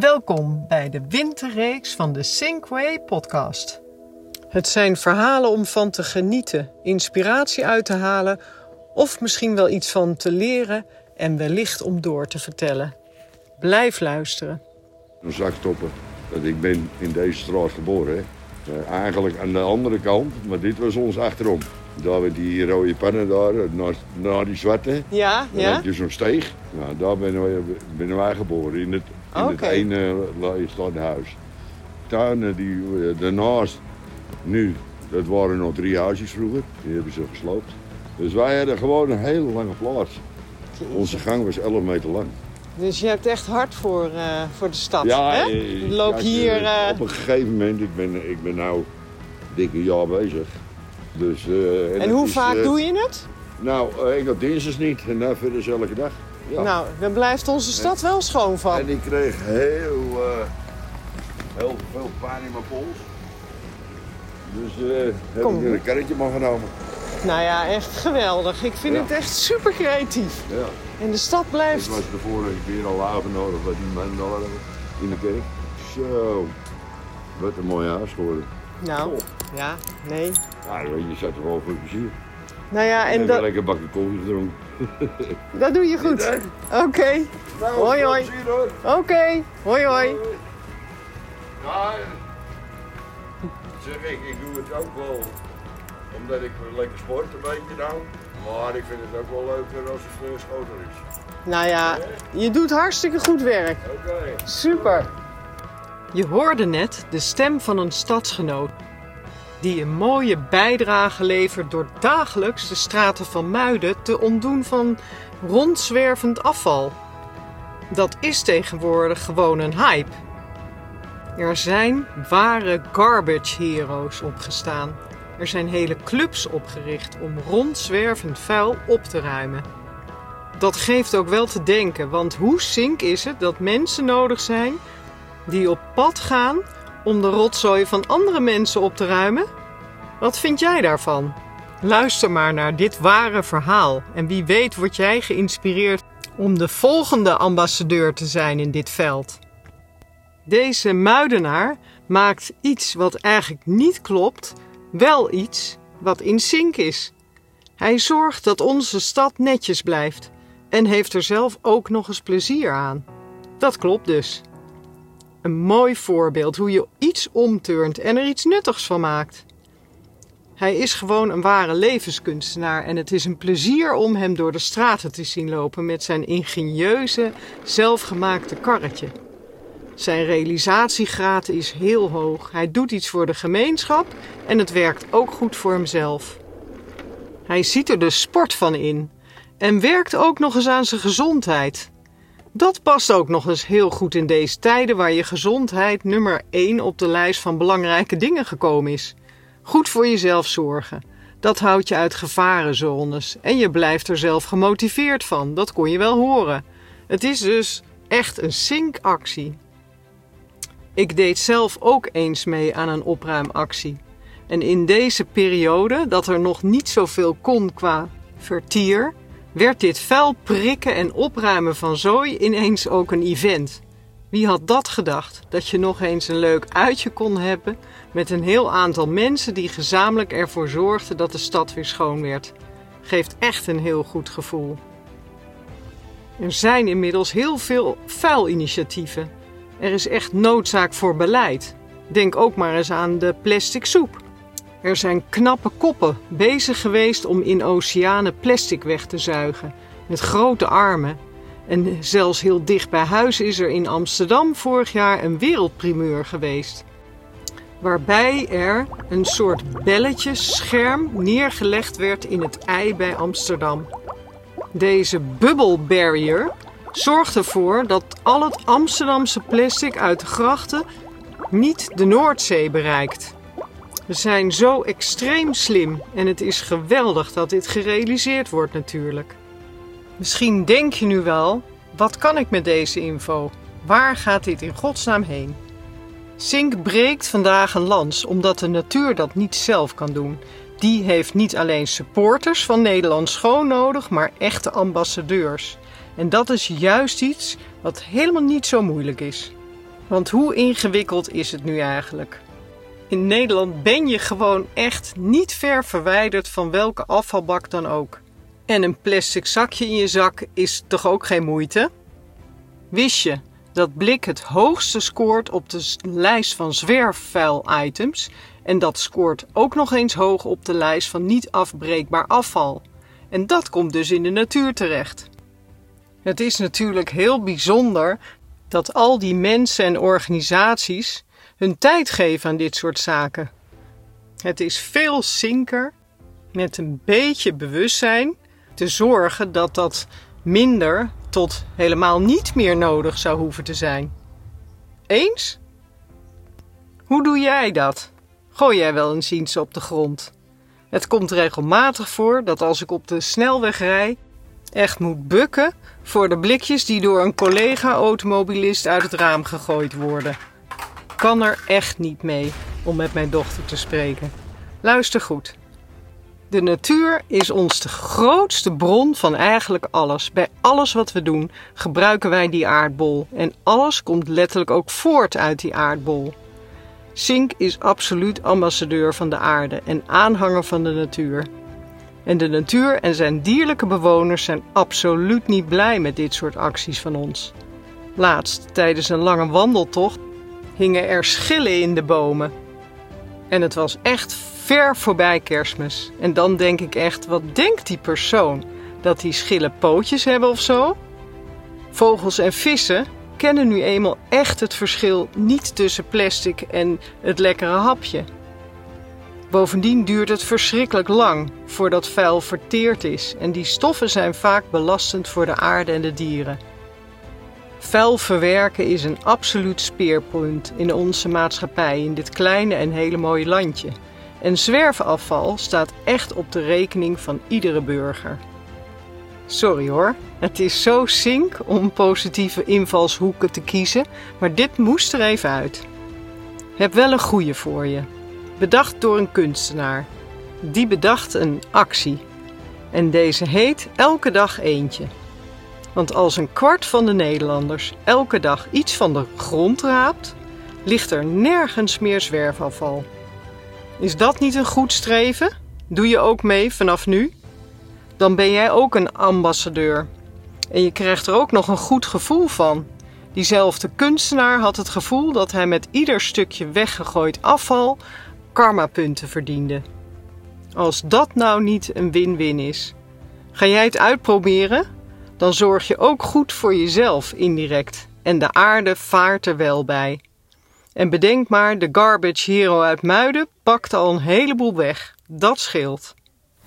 Welkom bij de winterreeks van de Sinkway podcast. Het zijn verhalen om van te genieten, inspiratie uit te halen of misschien wel iets van te leren en wellicht om door te vertellen. Blijf luisteren. Een. Want ik ben in deze straat geboren. Hè. Eh, eigenlijk aan de andere kant, maar dit was ons achterom. Daar we die rode pannen daar, naar, naar die zwarte. Ja, Dan ja? heb je zo'n steeg. Nou, daar ben wij, ben wij geboren, in het, in Oké. het ene leegstaande huis. Tuinen die eh, daarnaast, nu, dat waren nog drie huisjes vroeger. Die hebben ze gesloopt. Dus wij hadden gewoon een hele lange plaats. Onze gang was 11 meter lang. Dus je hebt echt hard voor, eh, voor de stad. Ja, hè? eh, Je loopt kijk, hier. Op een gegeven moment, ik ben, ik ben nou dik een jaar bezig. Dus, en hoe is, vaak doe je het? Nou, ik had dinsdags niet en dan verder is elke dag. Ja. Nou, dan blijft onze stad wel schoon van. En ik kreeg heel, eh, heel veel pijn in mijn pols. Dus eh, heb Kom. ik een karretje maar genomen. Nou ja, echt geweldig. Ik vind Ja. het echt super creatief. Ja. En de stad Ik blijft. was de vorige keer al uitgenodigd bij die man daar in de kerk. Zo, wat een mooi huis geworden. Nou, ja, nee. Ja, je zat er wel voor plezier. Nou ja, En dat, lekker bakje koffie gedronken. dat doe je goed. Oké, Nou, Hoi, veel hoi. hoor. oké. Hoi, hoi. Ja, zeg ik, ik doe het ook wel omdat ik lekker sport een beetje nou. Maar ik vind het ook wel leuker als het uh, schoter is. Nou ja, je doet hartstikke goed werk. Oké. Super. Je hoorde net de stem van een stadsgenoot. Die een mooie bijdrage levert door dagelijks de straten van Muiden te ontdoen van rondzwervend afval. Dat is tegenwoordig gewoon een hype. Er zijn ware garbage heroes opgestaan. Er zijn hele clubs opgericht om rondzwervend vuil op te ruimen. Dat geeft ook wel te denken, want hoe zink is het dat mensen nodig zijn die op pad gaan om de rotzooi van andere mensen op te ruimen? Wat vind jij daarvan? Luister maar naar dit ware verhaal en wie weet word jij geïnspireerd om de volgende ambassadeur te zijn in dit veld. Deze muidenaar maakt iets wat eigenlijk niet klopt, wel iets wat in zink is. Hij zorgt dat onze stad netjes blijft en heeft er zelf ook nog eens plezier aan. Dat klopt dus. Een mooi voorbeeld hoe je iets omturnt en er iets nuttigs van maakt. Hij is gewoon een ware levenskunstenaar en het is een plezier om hem door de straten te zien lopen met zijn ingenieuze, zelfgemaakte karretje. Zijn realisatiegraad is heel hoog. Hij doet iets voor de gemeenschap en het werkt ook goed voor hemzelf. Hij ziet er de sport van in en werkt ook nog eens aan zijn gezondheid. Dat past ook nog eens heel goed in deze tijden waar je gezondheid nummer 1 op de lijst van belangrijke dingen gekomen is. Goed voor jezelf zorgen. Dat houdt je uit gevarenzones en je blijft er zelf gemotiveerd van. Dat kon je wel horen. Het is dus echt een zinkactie. Ik deed zelf ook eens mee aan een opruimactie. En in deze periode, dat er nog niet zoveel kon qua vertier, werd dit vuil prikken en opruimen van zooi ineens ook een event. Wie had dat gedacht? Dat je nog eens een leuk uitje kon hebben met een heel aantal mensen die gezamenlijk ervoor zorgden dat de stad weer schoon werd. Geeft echt een heel goed gevoel. Er zijn inmiddels heel veel vuilinitiatieven. Er is echt noodzaak voor beleid. Denk ook maar eens aan de plastic soep. Er zijn knappe koppen bezig geweest om in oceanen plastic weg te zuigen. Met grote armen. En zelfs heel dicht bij huis is er in Amsterdam vorig jaar een wereldprimeur geweest. Waarbij er een soort belletjesscherm neergelegd werd in het ei bij Amsterdam. Deze bubble barrier zorgt ervoor dat al het Amsterdamse plastic uit de grachten niet de Noordzee bereikt. We zijn zo extreem slim en het is geweldig dat dit gerealiseerd wordt natuurlijk. Misschien denk je nu wel, wat kan ik met deze info? Waar gaat dit in godsnaam heen? Zink breekt vandaag een lans omdat de natuur dat niet zelf kan doen. Die heeft niet alleen supporters van Nederland schoon nodig, maar echte ambassadeurs. En dat is juist iets wat helemaal niet zo moeilijk is. Want hoe ingewikkeld is het nu eigenlijk? In Nederland ben je gewoon echt niet ver verwijderd van welke afvalbak dan ook. En een plastic zakje in je zak is toch ook geen moeite? Wist je dat blik het hoogste scoort op de lijst van zwerfvuil-items en dat scoort ook nog eens hoog op de lijst van niet afbreekbaar afval? En dat komt dus in de natuur terecht. Het is natuurlijk heel bijzonder dat al die mensen en organisaties hun tijd geven aan dit soort zaken. Het is veel zinker met een beetje bewustzijn te zorgen dat dat minder tot helemaal niet meer nodig zou hoeven te zijn. Eens? Hoe doe jij dat? Gooi jij wel eens iets op de grond? Het komt regelmatig voor dat als ik op de snelweg rij, echt moet bukken voor de blikjes die door een collega-automobilist uit het raam gegooid worden. Kan er echt niet mee om met mijn dochter te spreken. Luister goed. De natuur is ons de grootste bron van eigenlijk alles. Bij alles wat we doen gebruiken wij die aardbol. En alles komt letterlijk ook voort uit die aardbol. Sink is absoluut ambassadeur van de aarde en aanhanger van de natuur. En de natuur en zijn dierlijke bewoners zijn absoluut niet blij met dit soort acties van ons. Laatst, tijdens een lange wandeltocht, hingen er schillen in de bomen. En het was echt ver voorbij kerstmis. En dan denk ik echt, wat denkt die persoon? Dat die schillen pootjes hebben of zo? Vogels en vissen kennen nu eenmaal echt het verschil niet tussen plastic en het lekkere hapje. Bovendien duurt het verschrikkelijk lang voordat vuil verteerd is en die stoffen zijn vaak belastend voor de aarde en de dieren. Vuil verwerken is een absoluut speerpunt in onze maatschappij in dit kleine en hele mooie landje. En zwerfafval staat echt op de rekening van iedere burger. Sorry hoor, het is zo zink om positieve invalshoeken te kiezen, maar dit moest er even uit. Heb wel een goede voor je. Bedacht door een kunstenaar. Die bedacht een actie. En deze heet Elke dag eentje. Want als een kwart van de Nederlanders elke dag iets van de grond raapt, ligt er nergens meer zwerfafval. Is dat niet een goed streven? Doe je ook mee vanaf nu? Dan ben jij ook een ambassadeur. En je krijgt er ook nog een goed gevoel van. Diezelfde kunstenaar had het gevoel dat hij met ieder stukje weggegooid afval karmapunten verdiende. Als dat nou niet een win-win is. Ga jij het uitproberen? Dan zorg je ook goed voor jezelf indirect. En de aarde vaart er wel bij. En bedenk maar, de garbage hero uit Muiden pakt al een heleboel weg. Dat scheelt.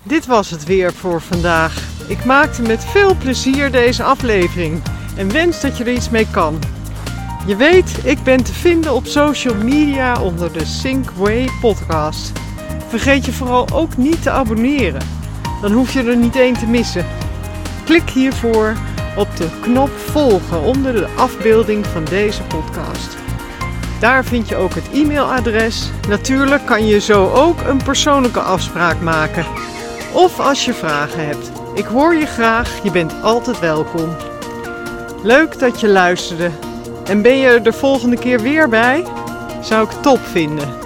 Dit was het weer voor vandaag. Ik maakte met veel plezier deze aflevering en wens dat je er iets mee kan. Je weet, ik ben te vinden op social media onder de Synkway podcast. Vergeet je vooral ook niet te abonneren. Dan hoef je er niet één te missen. Klik hiervoor op de knop volgen onder de afbeelding van deze podcast. Daar vind je ook het e-mailadres. Natuurlijk kan je zo ook een persoonlijke afspraak maken. Of als je vragen hebt. Ik hoor je graag, je bent altijd welkom. Leuk dat je luisterde. En ben je er de volgende keer weer bij? Zou ik top vinden.